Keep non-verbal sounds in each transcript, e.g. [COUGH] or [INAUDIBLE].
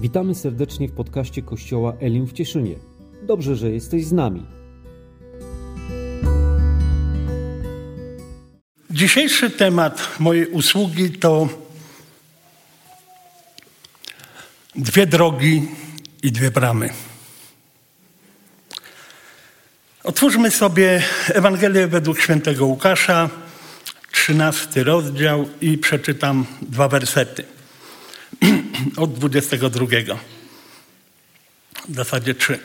Witamy serdecznie w podcaście Kościoła Elim w Cieszynie. Dobrze, że jesteś z nami. Dzisiejszy temat mojej usługi to dwie drogi i dwie bramy. Otwórzmy sobie Ewangelię według świętego Łukasza, 13 rozdział i przeczytam dwa wersety [CLEARS THROAT] od 22. W zasadzie trzy.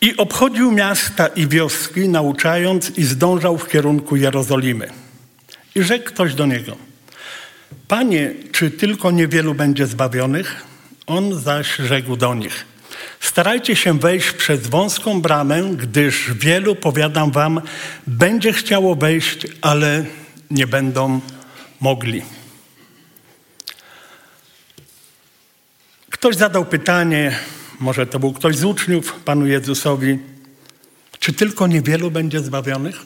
I obchodził miasta i wioski, nauczając i zdążał w kierunku Jerozolimy. I rzekł ktoś do niego: Panie, czy tylko niewielu będzie zbawionych? On zaś rzekł do nich: Starajcie się wejść przez wąską bramę, gdyż wielu, powiadam wam, będzie chciało wejść, ale nie będą mogli. Ktoś zadał pytanie, może to był ktoś z uczniów Panu Jezusowi, czy tylko niewielu będzie zbawionych?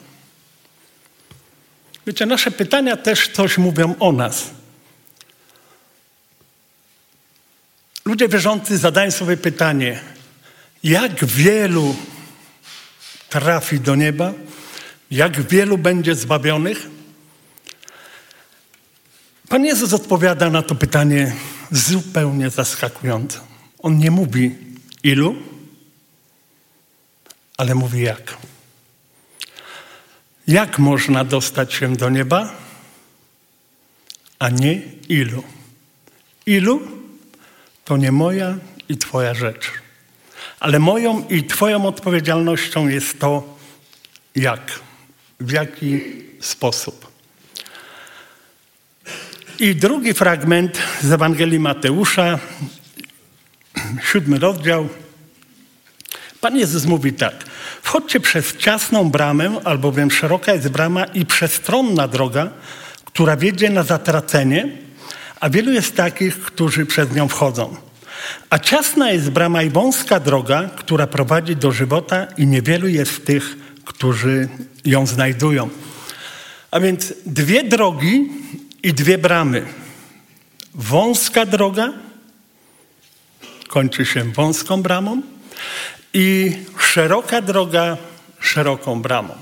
Wiecie, nasze pytania też coś mówią o nas. Ludzie wierzący zadają sobie pytanie, jak wielu trafi do nieba, jak wielu będzie zbawionych? Pan Jezus odpowiada na to pytanie zupełnie zaskakująco. On nie mówi ilu, ale mówi jak. Jak można dostać się do nieba, a nie ilu? Ilu to nie moja i Twoja rzecz. Ale moją i Twoją odpowiedzialnością jest to, jak, w jaki sposób. I drugi fragment z Ewangelii Mateusza, siódmy rozdział. Pan Jezus mówi tak. Wchodźcie przez ciasną bramę, albowiem szeroka jest brama i przestronna droga, która wiedzie na zatracenie, a wielu jest takich, którzy przez nią wchodzą. A ciasna jest brama i wąska droga, która prowadzi do żywota i niewielu jest tych, którzy ją znajdują. A więc dwie drogi i dwie bramy. Wąska droga kończy się wąską bramą i szeroka droga szeroką bramą.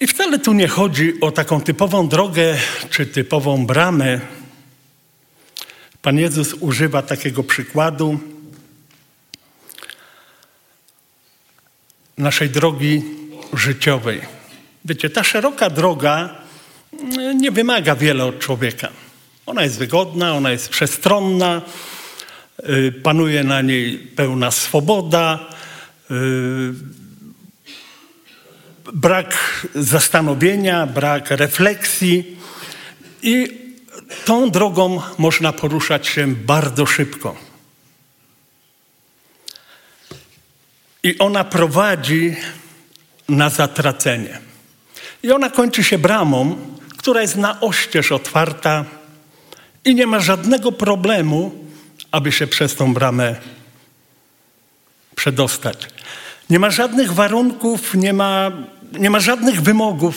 I wcale tu nie chodzi o taką typową drogę czy typową bramę. Pan Jezus używa takiego przykładu naszej drogi życiowej. Wiecie, ta szeroka droga nie wymaga wiele od człowieka. Ona jest wygodna, ona jest przestronna, y, panuje na niej pełna swoboda, y, brak zastanowienia, brak refleksji i tą drogą można poruszać się bardzo szybko. I ona prowadzi na zatracenie. I ona kończy się bramą, która jest na oścież otwarta i nie ma żadnego problemu, aby się przez tą bramę przedostać. Nie ma żadnych warunków, nie ma, nie ma żadnych wymogów.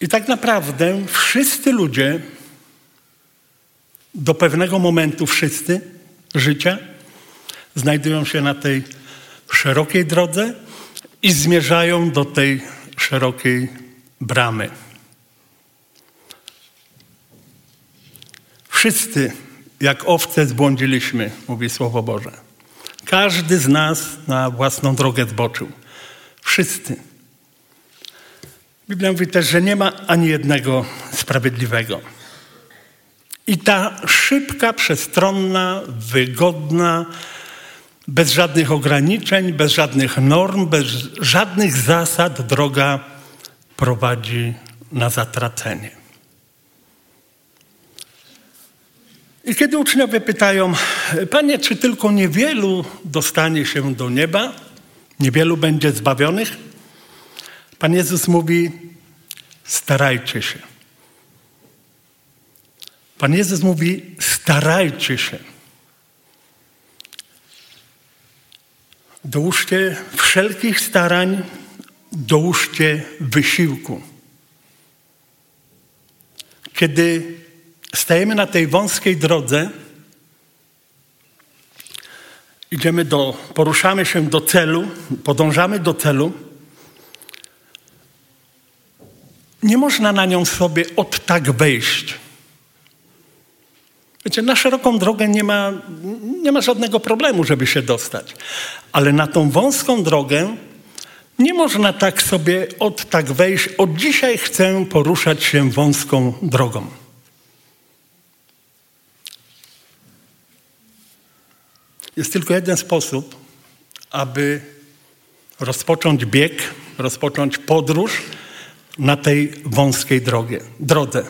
I tak naprawdę wszyscy ludzie, do pewnego momentu wszyscy życia, znajdują się na tej szerokiej drodze i zmierzają do tej szerokiej bramy. Wszyscy, jak owce, zbłądziliśmy, mówi Słowo Boże. Każdy z nas na własną drogę zboczył. Wszyscy. Biblia mówi też, że nie ma ani jednego sprawiedliwego. I ta szybka, przestronna, wygodna, bez żadnych ograniczeń, bez żadnych norm, bez żadnych zasad droga prowadzi na zatracenie. I kiedy uczniowie pytają, Panie, czy tylko niewielu dostanie się do nieba, niewielu będzie zbawionych? Pan Jezus mówi, starajcie się. Pan Jezus mówi, starajcie się. Dołóżcie wszelkich starań, dołóżcie wysiłku. Kiedy stajemy na tej wąskiej drodze, idziemy do, poruszamy się do celu, podążamy do celu, nie można na nią sobie od tak wejść. Wiecie, na szeroką drogę nie ma, nie ma żadnego problemu, żeby się dostać. Ale na tą wąską drogę nie można tak sobie od tak wejść. Od dzisiaj chcę poruszać się wąską drogą. Jest tylko jeden sposób, aby rozpocząć bieg, rozpocząć podróż na tej wąskiej drogie, drodze.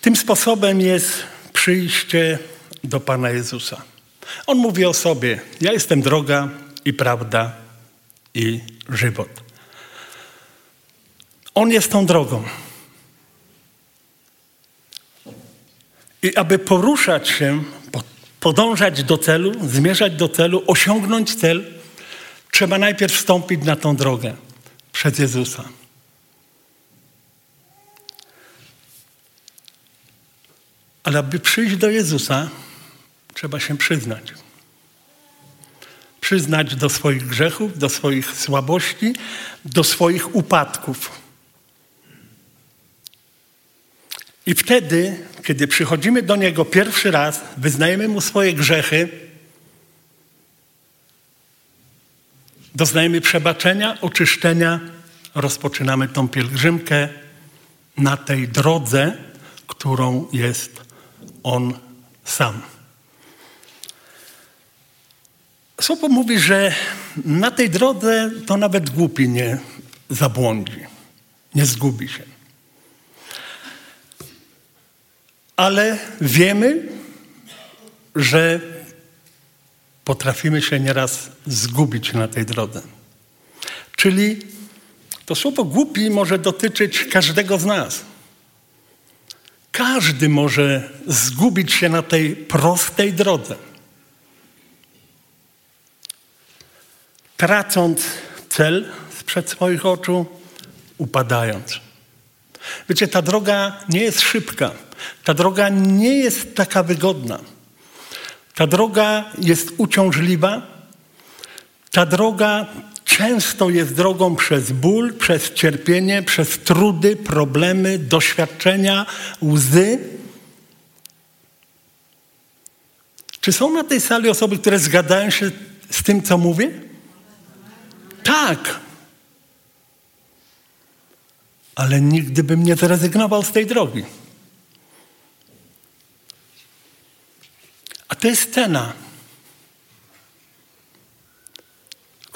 Tym sposobem jest przyjście do Pana Jezusa. On mówi o sobie: Ja jestem droga i prawda i żywot. On jest tą drogą. I aby poruszać się, podążać do celu, zmierzać do celu, osiągnąć cel, trzeba najpierw wstąpić na tą drogę przed Jezusa. Ale aby przyjść do Jezusa, trzeba się przyznać. Przyznać do swoich grzechów, do swoich słabości, do swoich upadków. I wtedy, kiedy przychodzimy do Niego pierwszy raz, wyznajemy Mu swoje grzechy, doznajemy przebaczenia, oczyszczenia, rozpoczynamy tą pielgrzymkę na tej drodze, którą jest On sam. Słowo mówi, że na tej drodze to nawet głupi nie zabłądzi, nie zgubi się. Ale wiemy, że potrafimy się nieraz zgubić na tej drodze. Czyli to słowo głupi może dotyczyć każdego z nas. Każdy może zgubić się na tej prostej drodze. Tracąc cel sprzed swoich oczu, upadając. Wiecie, ta droga nie jest szybka. Ta droga nie jest taka wygodna. Ta droga jest uciążliwa. Ta droga często jest drogą przez ból, przez cierpienie, przez trudy, problemy, doświadczenia, łzy. Czy są na tej sali osoby, które zgadzają się z tym, co mówię? Tak. Ale nigdy bym nie zrezygnował z tej drogi. A to jest cena,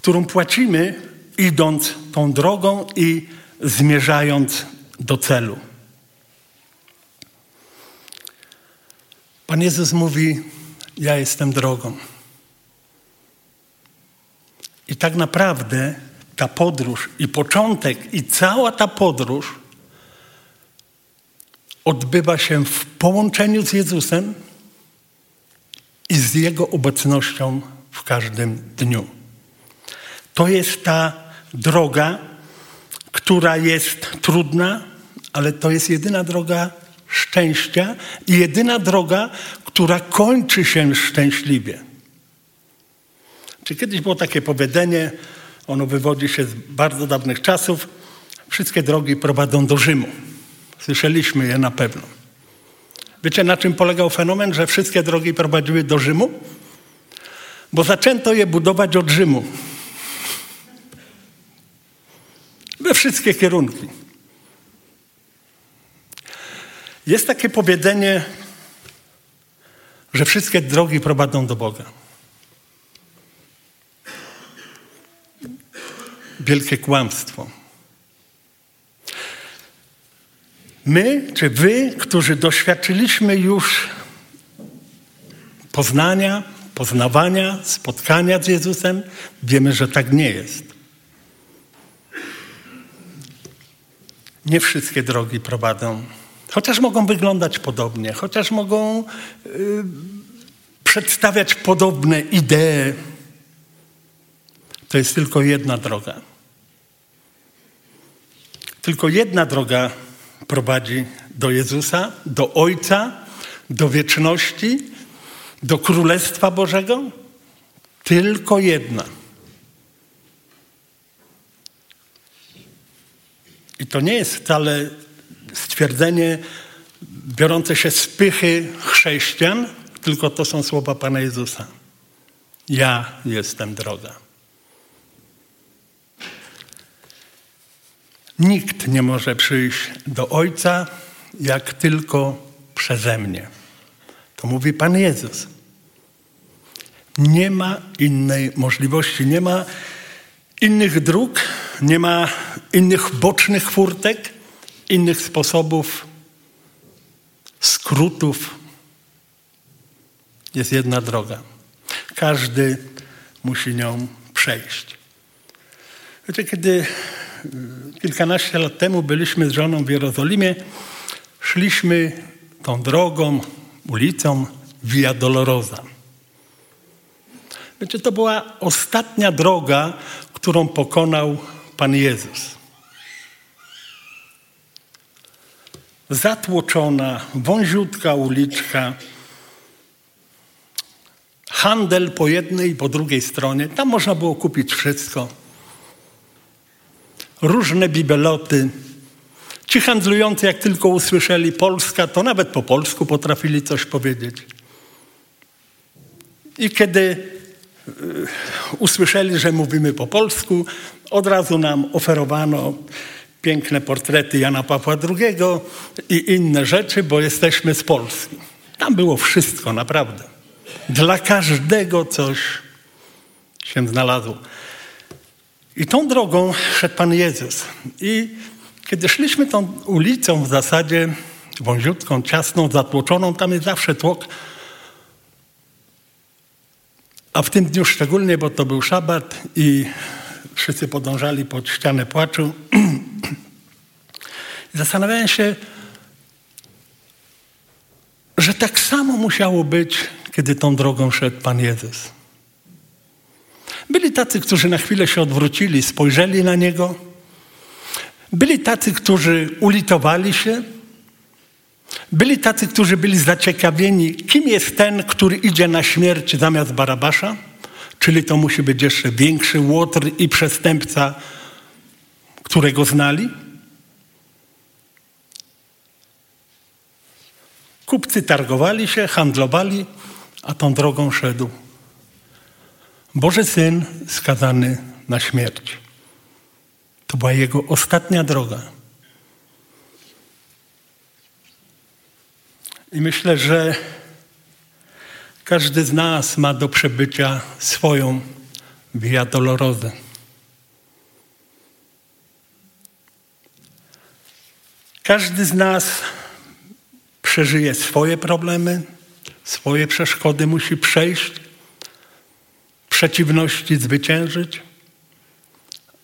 którą płacimy, idąc tą drogą i zmierzając do celu. Pan Jezus mówi: Ja jestem drogą. I tak naprawdę ta podróż i początek, i cała ta podróż odbywa się w połączeniu z Jezusem i z Jego obecnością w każdym dniu. To jest ta droga, która jest trudna, ale to jest jedyna droga szczęścia i jedyna droga, która kończy się szczęśliwie. Czy kiedyś było takie powiedzenie, ono wywodzi się z bardzo dawnych czasów, wszystkie drogi prowadzą do Rzymu. Słyszeliśmy je na pewno. Wiecie, na czym polegał fenomen, że wszystkie drogi prowadziły do Rzymu? Bo zaczęto je budować od Rzymu. We wszystkie kierunki. Jest takie powiedzenie, że wszystkie drogi prowadzą do Boga. Wielkie kłamstwo. My, czy wy, którzy doświadczyliśmy już poznania, poznawania, spotkania z Jezusem, wiemy, że tak nie jest. Nie wszystkie drogi prowadzą, chociaż mogą wyglądać podobnie, chociaż mogą yy, przedstawiać podobne idee. To jest tylko jedna droga. Tylko jedna droga prowadzi do Jezusa, do Ojca do wieczności, do Królestwa Bożego? Tylko jedna. I to nie jest wcale stwierdzenie biorące się z pychy chrześcijan, tylko to są słowa Pana Jezusa. Ja jestem droga. Nikt nie może przyjść do Ojca, jak tylko przeze mnie. To mówi Pan Jezus. Nie ma innej możliwości, nie ma innych dróg, nie ma innych bocznych furtek, innych sposobów, skrótów. Jest jedna droga. Każdy musi nią przejść. Wiecie, kiedy kilkanaście lat temu byliśmy z żoną w Jerozolimie, szliśmy tą drogą, ulicą Via Dolorosa. Wiecie, to była ostatnia droga, którą pokonał Pan Jezus. Zatłoczona, wąziutka uliczka, handel po jednej i po drugiej stronie. Tam można było kupić wszystko. Różne bibeloty. Ci handlujący, jak tylko usłyszeli Polska, to nawet po polsku potrafili coś powiedzieć. I kiedy usłyszeli, że mówimy po polsku, od razu nam oferowano piękne portrety Jana Pawła II i inne rzeczy, bo jesteśmy z Polski. Tam było wszystko, naprawdę. Dla każdego coś się znalazło. I tą drogą szedł Pan Jezus. I kiedy szliśmy tą ulicą w zasadzie wąziutką, ciasną, zatłoczoną, tam jest zawsze tłok, a w tym dniu szczególnie, bo to był szabat i wszyscy podążali pod ścianę płaczu. [CLEARS THROAT] Zastanawiałem się, że tak samo musiało być, kiedy tą drogą szedł Pan Jezus. Byli tacy, którzy na chwilę się odwrócili, spojrzeli na Niego. Byli tacy, którzy ulitowali się. Byli tacy, którzy byli zaciekawieni, kim jest ten, który idzie na śmierć zamiast Barabasza, czyli to musi być jeszcze większy łotr i przestępca, którego znali. Kupcy targowali się, handlowali, a tą drogą szedł Boży Syn skazany na śmierć. To była jego ostatnia droga. I myślę, że każdy z nas ma do przebycia swoją Via Dolorozę. Każdy z nas przeżyje swoje problemy, swoje przeszkody musi przejść, przeciwności zwyciężyć,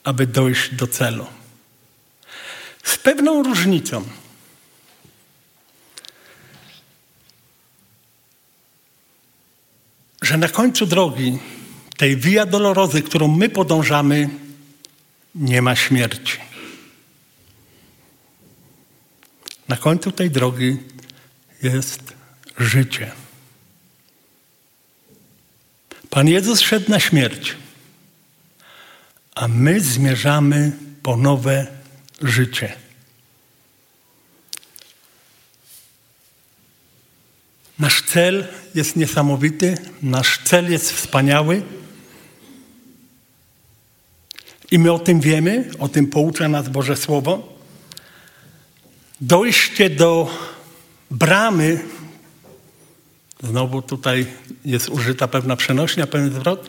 aby dojść do celu. Z pewną różnicą. Że na końcu drogi, tej Via Dolorozy, którą my podążamy, nie ma śmierci. Na końcu tej drogi jest życie. Pan Jezus szedł na śmierć, a my zmierzamy po nowe życie. Nasz cel jest niesamowity, nasz cel jest wspaniały. I my o tym wiemy, o tym poucza nas Boże Słowo. Dojście do bramy, znowu tutaj jest użyta pewna przenośnia, pewien zwrot.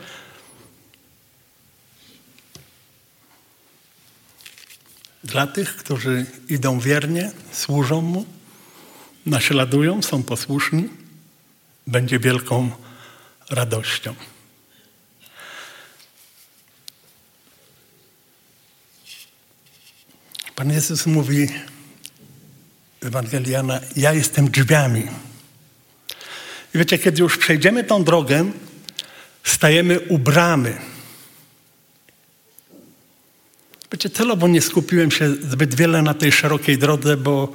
Dla tych, którzy idą wiernie, służą Mu, naśladują, są posłuszni, będzie wielką radością. Pan Jezus mówi Ewangeliana, ja jestem drzwiami. I wiecie, kiedy już przejdziemy tą drogę, stajemy u bramy. Wiecie, celowo nie skupiłem się zbyt wiele na tej szerokiej drodze, bo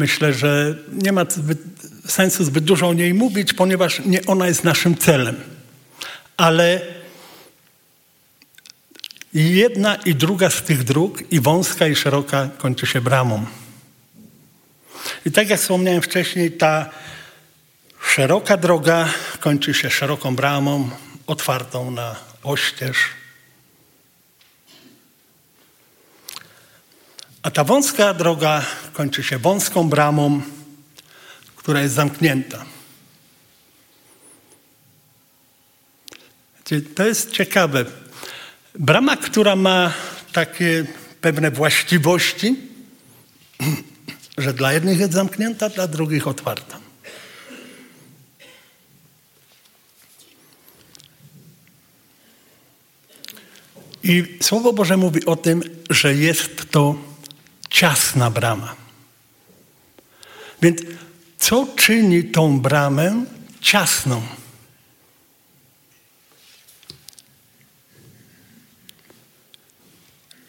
myślę, że nie ma zbyt, sensu zbyt dużo o niej mówić, ponieważ nie ona jest naszym celem. Ale jedna i druga z tych dróg, i wąska, i szeroka, kończy się bramą. I tak jak wspomniałem wcześniej, ta szeroka droga kończy się szeroką bramą, otwartą na oścież. A ta wąska droga kończy się wąską bramą, która jest zamknięta. To jest ciekawe. Brama, która ma takie pewne właściwości, [CLEARS THROAT] że dla jednych jest zamknięta, dla drugich otwarta. I Słowo Boże mówi o tym, że jest to ciasna brama. Więc co czyni tą bramę ciasną?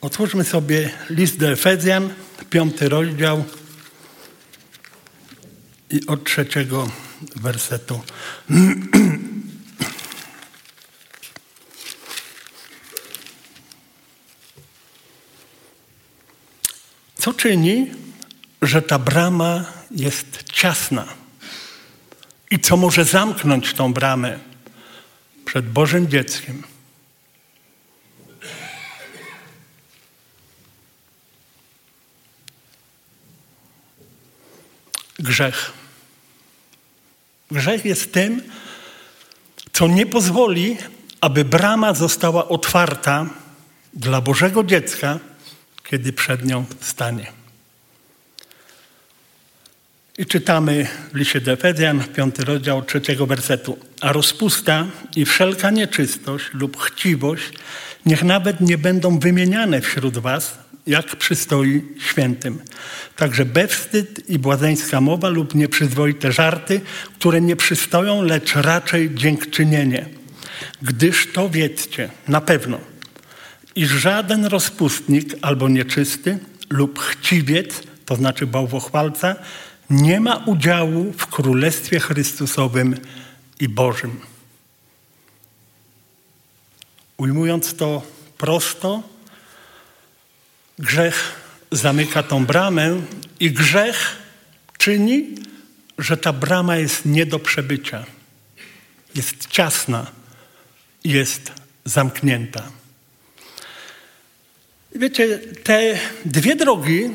Otwórzmy sobie list do Efezjan, piąty rozdział i od trzeciego wersetu. [CLEARS THROAT] Co czyni, że ta brama jest ciasna? I co może zamknąć tą bramę przed Bożym dzieckiem? Grzech. Grzech jest tym, co nie pozwoli, aby brama została otwarta dla Bożego dziecka, kiedy przed nią stanie. I czytamy w liście do Efezjan, piąty rozdział trzeciego wersetu. A rozpusta i wszelka nieczystość lub chciwość niech nawet nie będą wymieniane wśród was, jak przystoi świętym. Także bezwstyd i błazeńska mowa lub nieprzyzwoite żarty, które nie przystoją, lecz raczej dziękczynienie. Gdyż to wiedzcie na pewno, iż żaden rozpustnik albo nieczysty lub chciwiec, to znaczy bałwochwalca, nie ma udziału w Królestwie Chrystusowym i Bożym. Ujmując to prosto, grzech zamyka tą bramę i grzech czyni, że ta brama jest nie do przebycia. Jest ciasna, jest zamknięta. Wiecie, te dwie drogi,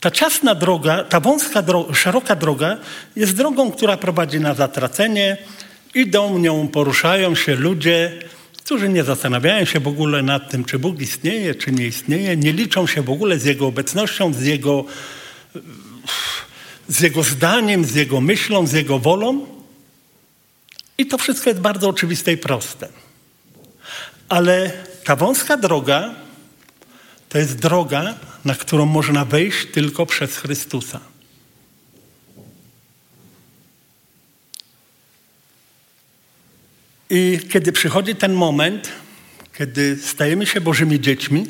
ta ciasna droga, ta wąska, droga, szeroka droga jest drogą, która prowadzi na zatracenie. Idą nią, poruszają się ludzie, którzy nie zastanawiają się w ogóle nad tym, czy Bóg istnieje, czy nie istnieje, nie liczą się w ogóle z Jego obecnością, z Jego, z jego zdaniem, z Jego myślą, z Jego wolą. I to wszystko jest bardzo oczywiste i proste. Ale ta wąska droga to jest droga, na którą można wejść tylko przez Chrystusa. I kiedy przychodzi ten moment, kiedy stajemy się Bożymi dziećmi,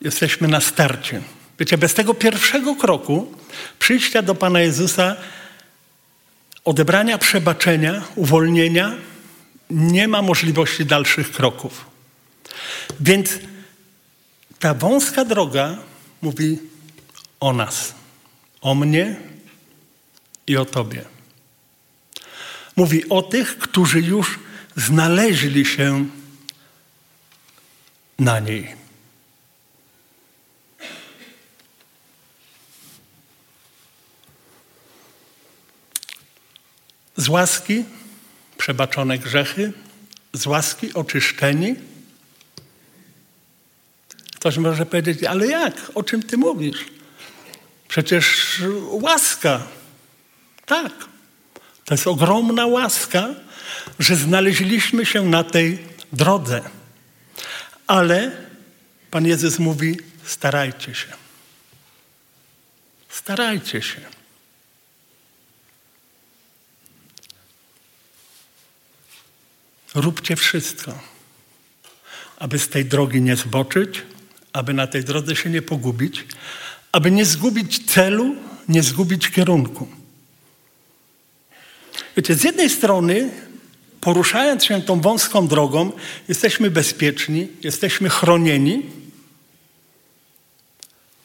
jesteśmy na starcie. Wiecie, bez tego pierwszego kroku przyjścia do Pana Jezusa, odebrania przebaczenia, uwolnienia, nie ma możliwości dalszych kroków. Więc ta wąska droga mówi o nas, o mnie i o Tobie. Mówi o tych, którzy już znaleźli się na niej. Z łaski przebaczone grzechy, z łaski oczyszczeni. Ktoś może powiedzieć, ale jak? O czym ty mówisz? Przecież łaska. Tak. To jest ogromna łaska, że znaleźliśmy się na tej drodze. Ale Pan Jezus mówi: starajcie się. Starajcie się. Róbcie wszystko, aby z tej drogi nie zboczyć, aby na tej drodze się nie pogubić, aby nie zgubić celu, nie zgubić kierunku. Wiecie, z jednej strony, poruszając się tą wąską drogą, jesteśmy bezpieczni, jesteśmy chronieni,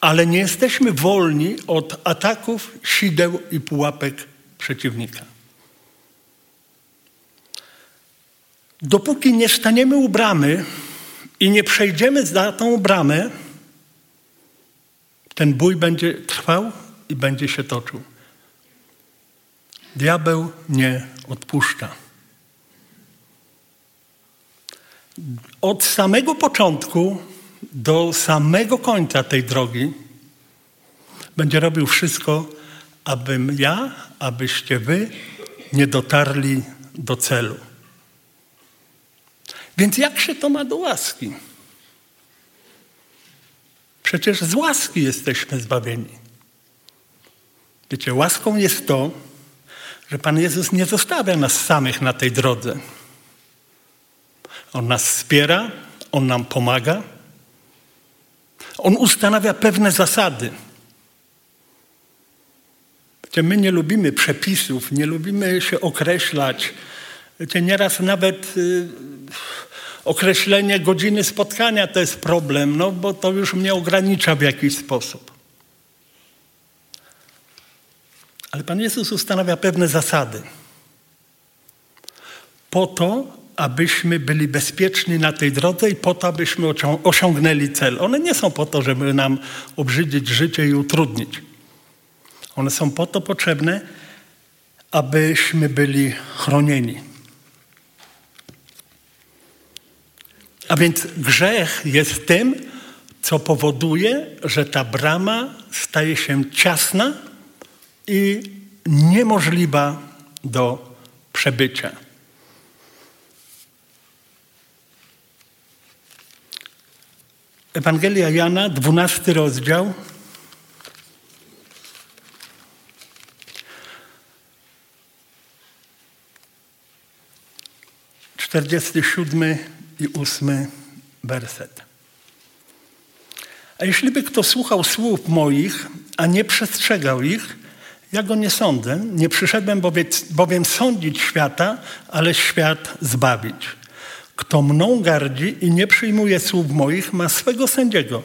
ale nie jesteśmy wolni od ataków, sideł i pułapek przeciwnika. Dopóki nie staniemy u bramy i nie przejdziemy za tą bramę, ten bój będzie trwał i będzie się toczył. Diabeł nie odpuszcza. Od samego początku do samego końca tej drogi będzie robił wszystko, abym ja, abyście wy nie dotarli do celu. Więc jak się to ma do łaski? Przecież z łaski jesteśmy zbawieni. Wiecie, łaską jest to, że Pan Jezus nie zostawia nas samych na tej drodze. On nas wspiera, On nam pomaga. On ustanawia pewne zasady. Wiecie, my nie lubimy przepisów, nie lubimy się określać. Wiecie, nieraz nawet y, określenie godziny spotkania to jest problem, no bo to już mnie ogranicza w jakiś sposób. Ale Pan Jezus ustanawia pewne zasady. Po to, abyśmy byli bezpieczni na tej drodze i po to, abyśmy osiągnęli cel. One nie są po to, żeby nam obrzydzić życie i utrudnić. One są po to potrzebne, abyśmy byli chronieni. A więc grzech jest tym, co powoduje, że ta brama staje się ciasna i niemożliwa do przebycia. Ewangelia Jana, dwunasty rozdział. Czterdziesty siódmy i ósmy werset. A jeśli by kto słuchał słów moich, a nie przestrzegał ich, ja go nie sądzę. Nie przyszedłem bowiem, bowiem sądzić świata, ale świat zbawić. Kto mną gardzi i nie przyjmuje słów moich, ma swego sędziego.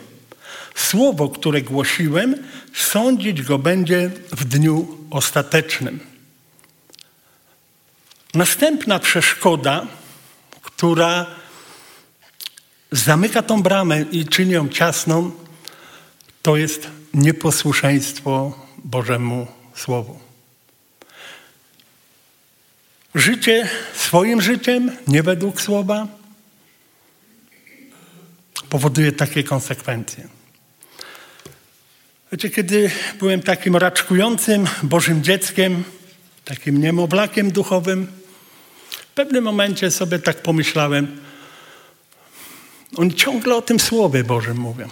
Słowo, które głosiłem, sądzić go będzie w dniu ostatecznym. Następna przeszkoda, która zamyka tą bramę i czyni ją ciasną, to jest nieposłuszeństwo Bożemu Słowu. Życie swoim życiem, nie według Słowa, powoduje takie konsekwencje. Wiecie, kiedy byłem takim raczkującym Bożym dzieckiem, takim niemowlakiem duchowym, w pewnym momencie sobie tak pomyślałem, oni ciągle o tym Słowie Bożym mówią.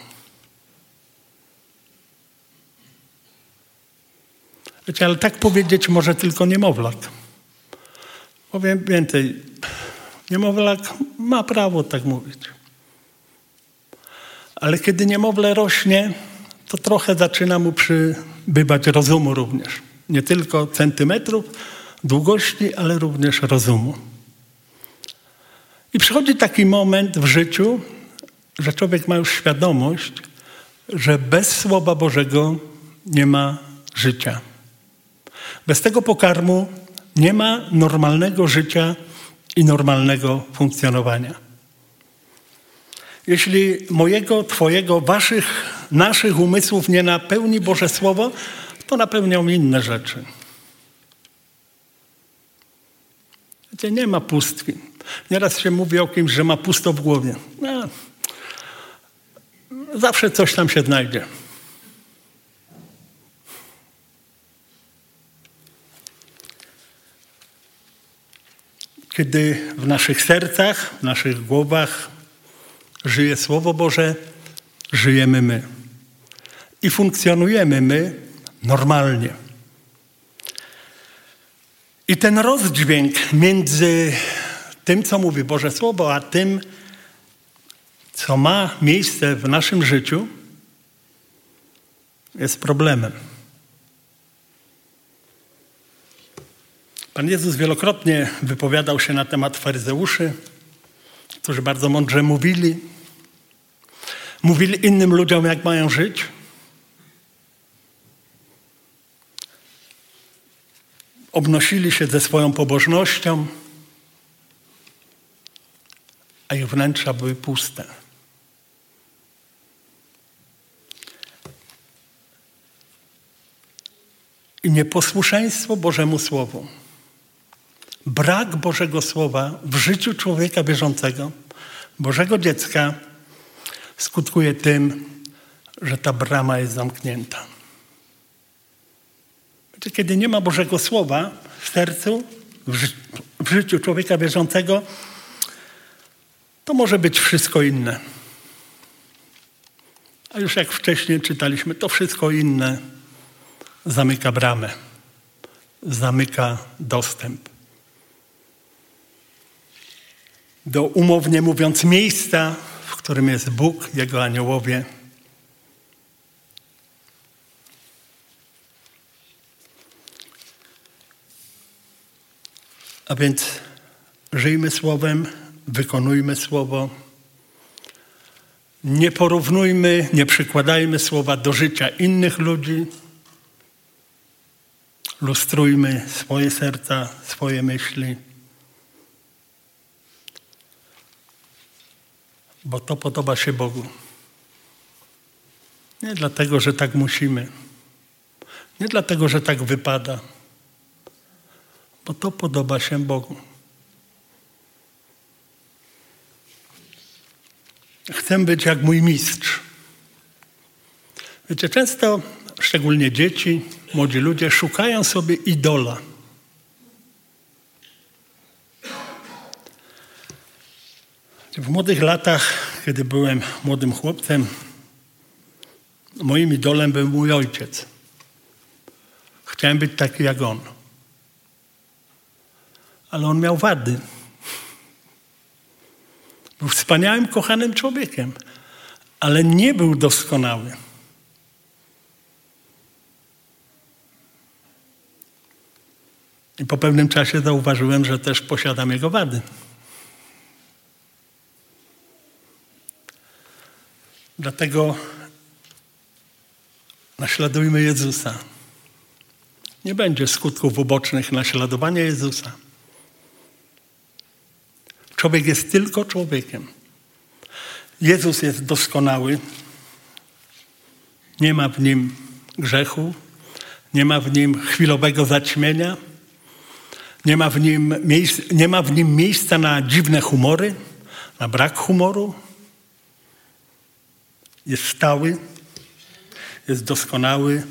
Wiecie, ale tak powiedzieć może tylko niemowlak. Powiem więcej. Niemowlak ma prawo tak mówić. Ale kiedy niemowlę rośnie, to trochę zaczyna mu przybywać rozumu również. Nie tylko centymetrów długości, ale również rozumu. I przychodzi taki moment w życiu, że człowiek ma już świadomość, że bez Słowa Bożego nie ma życia. Bez tego pokarmu nie ma normalnego życia i normalnego funkcjonowania. Jeśli mojego, Twojego, Waszych, naszych umysłów nie napełni Boże Słowo, to napełnią inne rzeczy. Wiecie, nie ma pustki. Nieraz się mówi o kimś, że ma pusto w głowie. No, zawsze coś tam się znajdzie. Kiedy w naszych sercach, w naszych głowach żyje Słowo Boże, żyjemy my. I funkcjonujemy my normalnie. I ten rozdźwięk między tym, co mówi Boże Słowo, a tym, co ma miejsce w naszym życiu, jest problemem. Pan Jezus wielokrotnie wypowiadał się na temat faryzeuszy, którzy bardzo mądrze mówili. Mówili innym ludziom, jak mają żyć. Obnosili się ze swoją pobożnością, a ich wnętrza były puste. I nieposłuszeństwo Bożemu Słowu, brak Bożego Słowa w życiu człowieka bieżącego, Bożego dziecka, skutkuje tym, że ta brama jest zamknięta. Kiedy nie ma Bożego Słowa w sercu, w, ży w życiu człowieka bieżącego, to może być wszystko inne. A już jak wcześniej czytaliśmy, to wszystko inne zamyka bramę, zamyka dostęp. Do umownie mówiąc miejsca, w którym jest Bóg, Jego aniołowie. A więc żyjmy Słowem, wykonujmy Słowo. Nie porównujmy, nie przykładajmy Słowa do życia innych ludzi. Lustrujmy swoje serca, swoje myśli. Bo to podoba się Bogu. Nie dlatego, że tak musimy. Nie dlatego, że tak wypada. Bo to podoba się Bogu. Chcę być jak mój mistrz. Wiecie, często, szczególnie dzieci, młodzi ludzie, szukają sobie idola. W młodych latach, kiedy byłem młodym chłopcem, moim idolem był mój ojciec. Chciałem być taki jak on. Ale on miał wady. Był wspaniałym, kochanym człowiekiem, ale nie był doskonały. I po pewnym czasie zauważyłem, że też posiadam jego wady. Dlatego naśladujmy Jezusa. Nie będzie skutków ubocznych naśladowania Jezusa. Człowiek jest tylko człowiekiem. Jezus jest doskonały. Nie ma w nim grzechu, nie ma w nim chwilowego zaćmienia, nie ma w nim, miejsc, nie ma w nim miejsca na dziwne humory, na brak humoru. Jest stały, jest doskonały,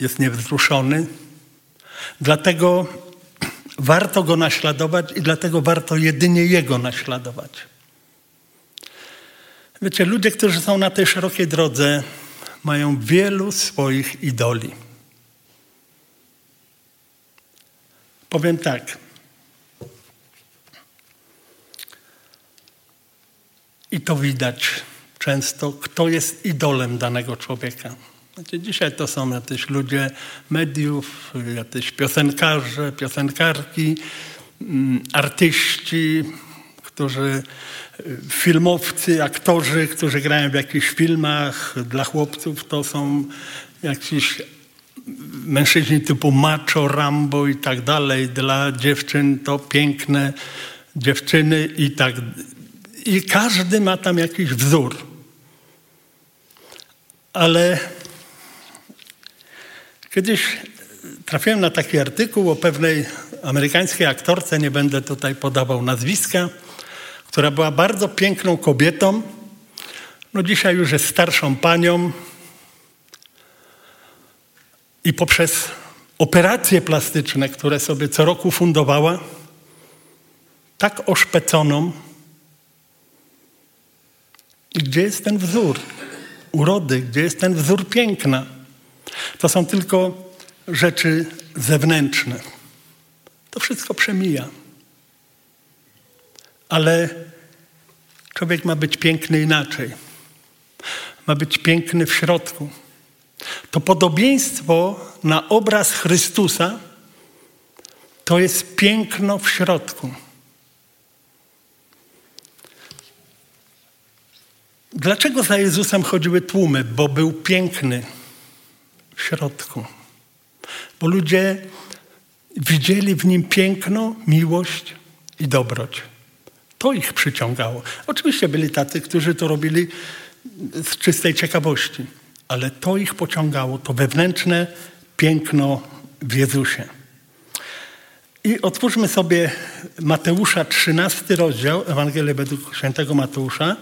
jest niewzruszony. Dlatego warto go naśladować i dlatego warto jedynie jego naśladować. Wiecie, ludzie, którzy są na tej szerokiej drodze, mają wielu swoich idoli. Powiem tak. I to widać często, kto jest idolem danego człowieka. Znaczy, dzisiaj to są jacyś ludzie mediów, jacyś piosenkarze, piosenkarki, mm, artyści, którzy, y, filmowcy, aktorzy, którzy grają w jakichś filmach dla chłopców, to są jakiś mężczyźni typu macho, Rambo i tak dalej. Dla dziewczyn to piękne dziewczyny i tak. I każdy ma tam jakiś wzór. Ale kiedyś trafiłem na taki artykuł o pewnej amerykańskiej aktorce, nie będę tutaj podawał nazwiska, która była bardzo piękną kobietą. No dzisiaj już jest starszą panią, i poprzez operacje plastyczne, które sobie co roku fundowała, tak oszpeconą. I gdzie jest ten wzór urody, gdzie jest ten wzór piękna? To są tylko rzeczy zewnętrzne. To wszystko przemija. Ale Człowiek ma być piękny inaczej. Ma być piękny w środku. To podobieństwo na obraz Chrystusa to jest piękno w środku. Dlaczego za Jezusem chodziły tłumy? Bo był piękny w środku. Bo ludzie widzieli w nim piękno, miłość i dobroć. To ich przyciągało. Oczywiście byli tacy, którzy to robili z czystej ciekawości, ale to ich pociągało, to wewnętrzne piękno w Jezusie. I otwórzmy sobie Mateusza 13 rozdział, Ewangelię według świętego Mateusza,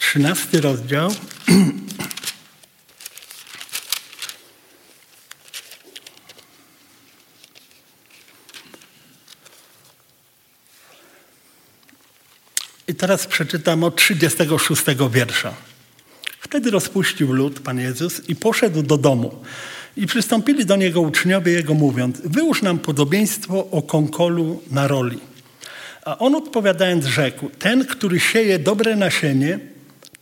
13 rozdział. [CLEARS THROAT] teraz przeczytam od 36 wiersza. Wtedy rozpuścił lud Pan Jezus i poszedł do domu. I przystąpili do niego uczniowie jego mówiąc, wyłóż nam podobieństwo o konkolu na roli. A on odpowiadając rzekł, ten, który sieje dobre nasienie,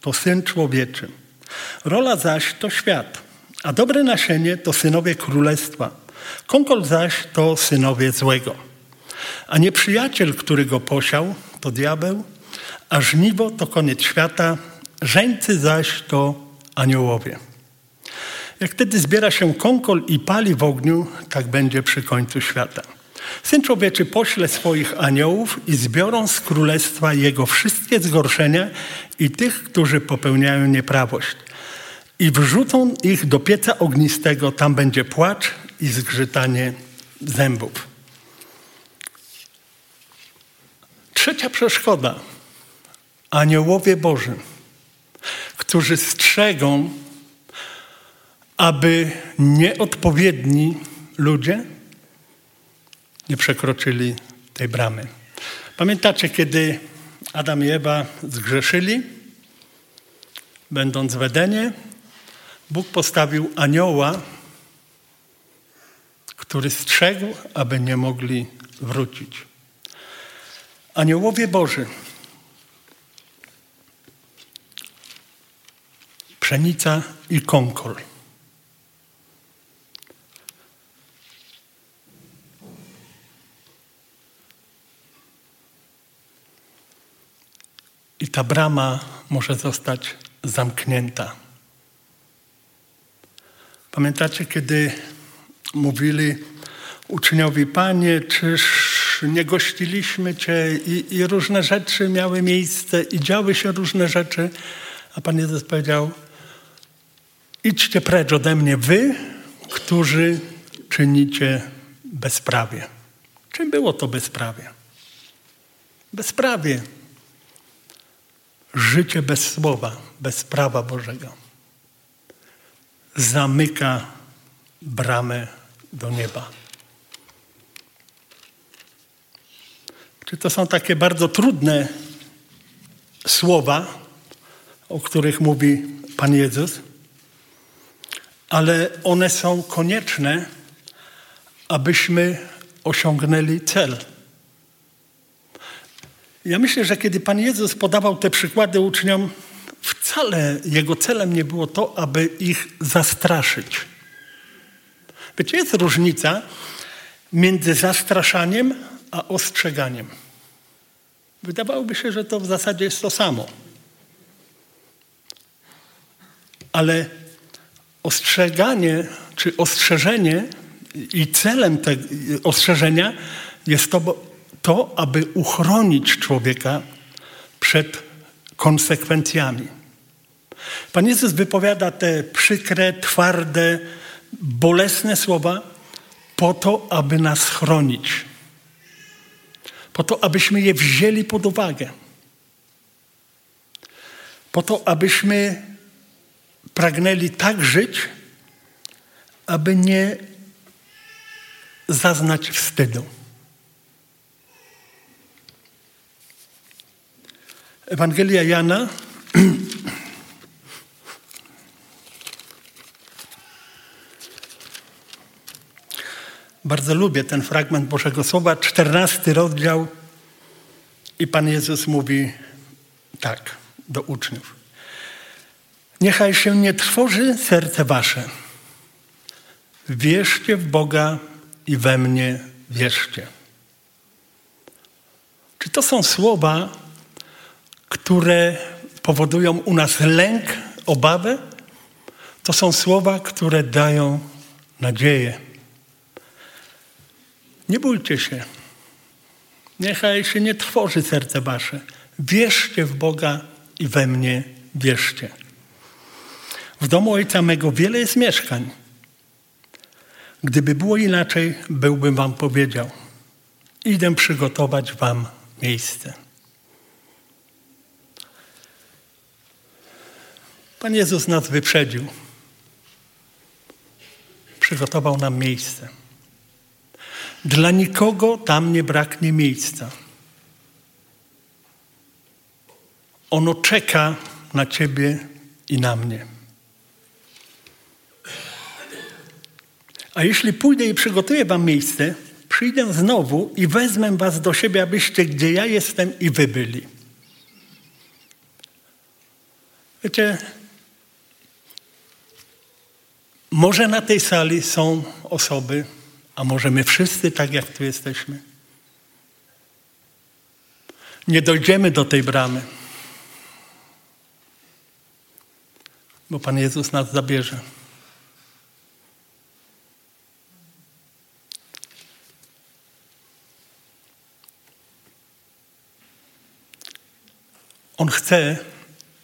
to Syn Człowieczy. Rola zaś to świat, a dobre nasienie to synowie królestwa. Konkol zaś to synowie złego. A nieprzyjaciel, który go posiał, to diabeł, a żniwo to koniec świata, żeńcy zaś to aniołowie. Jak wtedy zbiera się konkol i pali w ogniu, tak będzie przy końcu świata. Syn człowieczy pośle swoich aniołów i zbiorą z królestwa jego wszystkie zgorszenia i tych, którzy popełniają nieprawość. I wrzucą ich do pieca ognistego, tam będzie płacz i zgrzytanie zębów. Trzecia przeszkoda. Aniołowie Boży, którzy strzegą, aby nieodpowiedni ludzie nie przekroczyli tej bramy. Pamiętacie, kiedy Adam i Ewa zgrzeszyli, będąc w Edenie, Bóg postawił anioła, który strzegł, aby nie mogli wrócić. Aniołowie Boży, pszenica i konkol – i ta brama może zostać zamknięta. Pamiętacie, kiedy mówili uczniowi, Panie, czyż nie gościliśmy Cię i, i różne rzeczy miały miejsce i działy się różne rzeczy, a Pan Jezus powiedział, idźcie precz ode mnie wy, którzy czynicie bezprawie. Czym było to bezprawie? Bezprawie życie bez słowa, bez prawa Bożego zamyka bramę do nieba. Czy to są takie bardzo trudne słowa, o których mówi Pan Jezus, ale one są konieczne, abyśmy osiągnęli cel. Ja myślę, że kiedy Pan Jezus podawał te przykłady uczniom, wcale jego celem nie było to, aby ich zastraszyć. Wiecie, jest różnica między zastraszaniem a ostrzeganiem. Wydawałoby się, że to w zasadzie jest to samo. Ale ostrzeganie czy ostrzeżenie i celem tego ostrzeżenia jest to, to, aby uchronić człowieka przed konsekwencjami. Pan Jezus wypowiada te przykre, twarde, bolesne słowa po to, aby nas chronić. Po to, abyśmy je wzięli pod uwagę. Po to, abyśmy pragnęli tak żyć, aby nie zaznać wstydu. Ewangelia Jana. [CLEARS THROAT] Bardzo lubię ten fragment Bożego Słowa, czternasty rozdział i Pan Jezus mówi tak do uczniów. Niechaj się nie trwoży serce wasze. Wierzcie w Boga i we mnie wierzcie. Czy to są słowa, które powodują u nas lęk, obawę? To są słowa, które dają nadzieję. Nie bójcie się. Niechaj się nie trwoży serce wasze. Wierzcie w Boga i we mnie wierzcie. W domu ojca mego wiele jest mieszkań. Gdyby było inaczej, byłbym wam powiedział. Idę przygotować wam miejsce. Pan Jezus nas wyprzedził. Przygotował nam miejsce. Dla nikogo tam nie braknie miejsca. Ono czeka na Ciebie i na mnie. A jeśli pójdę i przygotuję Wam miejsce, przyjdę znowu i wezmę Was do siebie, abyście gdzie ja jestem i Wy byli. Wiecie, może na tej sali są osoby, a może my wszyscy tak jak tu jesteśmy. Nie dojdziemy do tej bramy, bo Pan Jezus nas zabierze. On chce,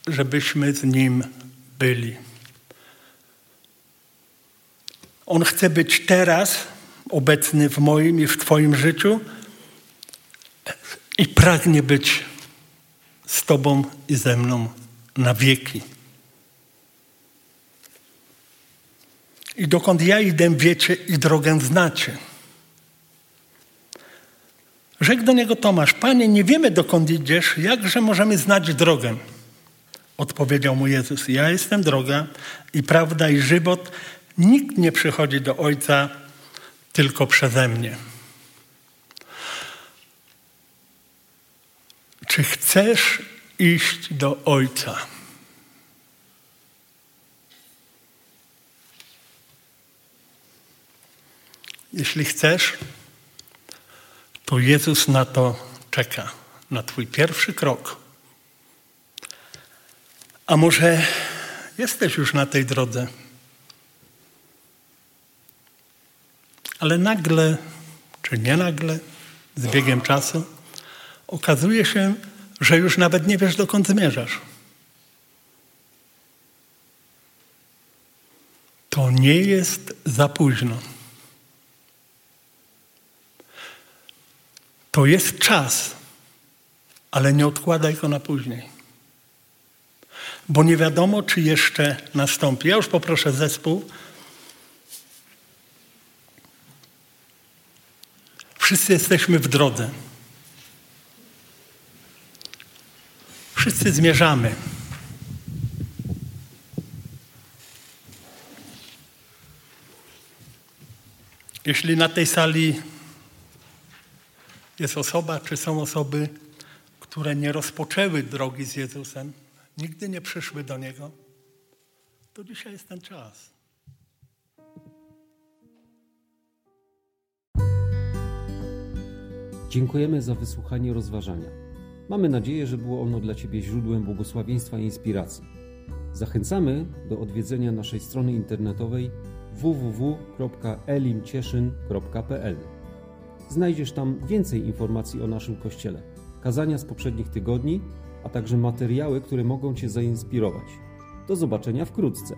żebyśmy z Nim byli. On chce być teraz obecny w moim i w Twoim życiu i pragnie być z Tobą i ze mną na wieki. I dokąd ja idę, wiecie i drogę znacie. Rzekł do niego Tomasz, Panie, nie wiemy dokąd idziesz, jakże możemy znać drogę? Odpowiedział mu Jezus, ja jestem droga i prawda i żywot. Nikt nie przychodzi do Ojca tylko przeze mnie. Czy chcesz iść do Ojca? Jeśli chcesz, to Jezus na to czeka, na Twój pierwszy krok. A może jesteś już na tej drodze? Ale nagle, czy nie nagle, z biegiem czasu, okazuje się, że już nawet nie wiesz, dokąd zmierzasz. To nie jest za późno. To jest czas, ale nie odkładaj go na później. Bo nie wiadomo, czy jeszcze nastąpi. Ja już poproszę zespół. Wszyscy jesteśmy w drodze. Wszyscy zmierzamy. Jeśli na tej sali jest osoba, czy są osoby, które nie rozpoczęły drogi z Jezusem, nigdy nie przyszły do Niego, to dzisiaj jest ten czas. Dziękujemy za wysłuchanie rozważania. Mamy nadzieję, że było ono dla Ciebie źródłem błogosławieństwa i inspiracji. Zachęcamy do odwiedzenia naszej strony internetowej www.elimcieszyn.pl. Znajdziesz tam więcej informacji o naszym kościele, kazania z poprzednich tygodni, a także materiały, które mogą Cię zainspirować. Do zobaczenia wkrótce.